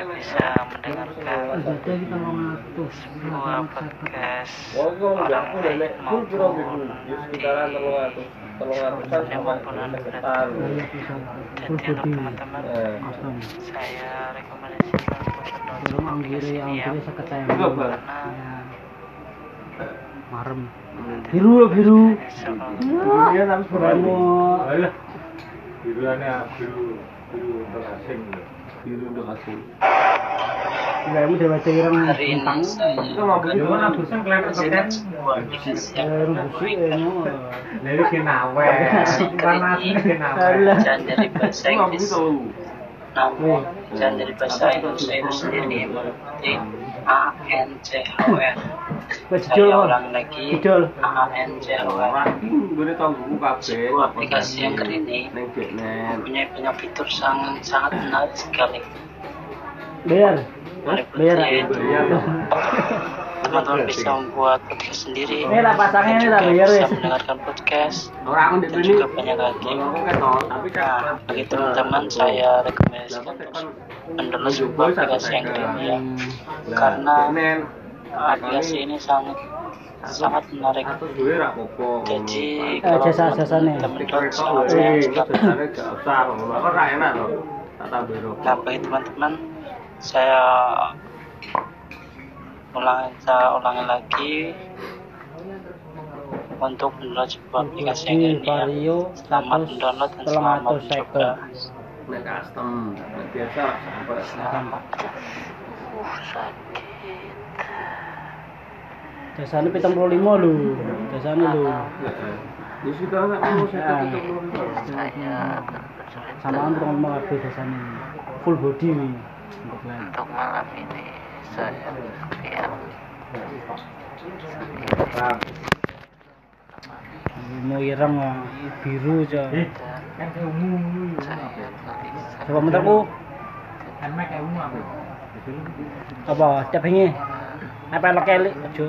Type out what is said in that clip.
tidak bisa mendengarkan sebuah podcast orang baik maupun biru. Sekitaran 300. 300-an sampai maupun anak sekitar. Bisa. jadi Full untuk body. teman-teman saya rekomendasikan untuk podcast ini ya karena Marem. Biru loh biru. Kamu Alah. Biruannya biru biru biru untuk asing. kamu udah baca ireng hari ini. Bintang. saya Itu mau beli Gimana? Bosan kelihatan Eh, rubusi. Dari kenawe. Panas ini kenawe. Jangan dari bahasa Inggris. tahu. namun jangan dari bahasa itu? sendiri berarti A N C O R Wes saya judul. Judul. A N C O R Orang ini boleh tahu buku kabeh. aplikasi yang keren ini Neng Jeknet. mempunyai banyak fitur sangat sangat menarik sekali Bayar. meliputi Bayar. yaitu Bayar. teman-teman bisa membuat podcast sendiri Ini lah pasangnya ini lah juga bayar bisa mendengarkan podcast Orang dan sini. juga banyak lagi kan Nah, bagi teman-teman saya rekomendasikan untuk mendownload sebuah aplikasi yang keren ya karena aplikasi ini sangat sangat menarik. Jadi Eh, kalau teman-teman eh, nah bagi teman-teman. Saya ulangi saya ulangi lagi. Untuk mendownload sebuah aplikasi yang ini ya. Vario selamat mendownload dan selamat 300 mencoba. Nek custom, biasa sampai. Dasarnya 75 puluh lima lho. Dasarnya lho. Ya sudah lah, kalau saya Sama kan pitung puluh lima. Full body nih. Untuk malam ini, saya siap. Mau irang ah, biru aja. Eh, kan saya. Coba bentar, Bu. Kan mereka ungu apa? apa cepengi apa lo kelly ojo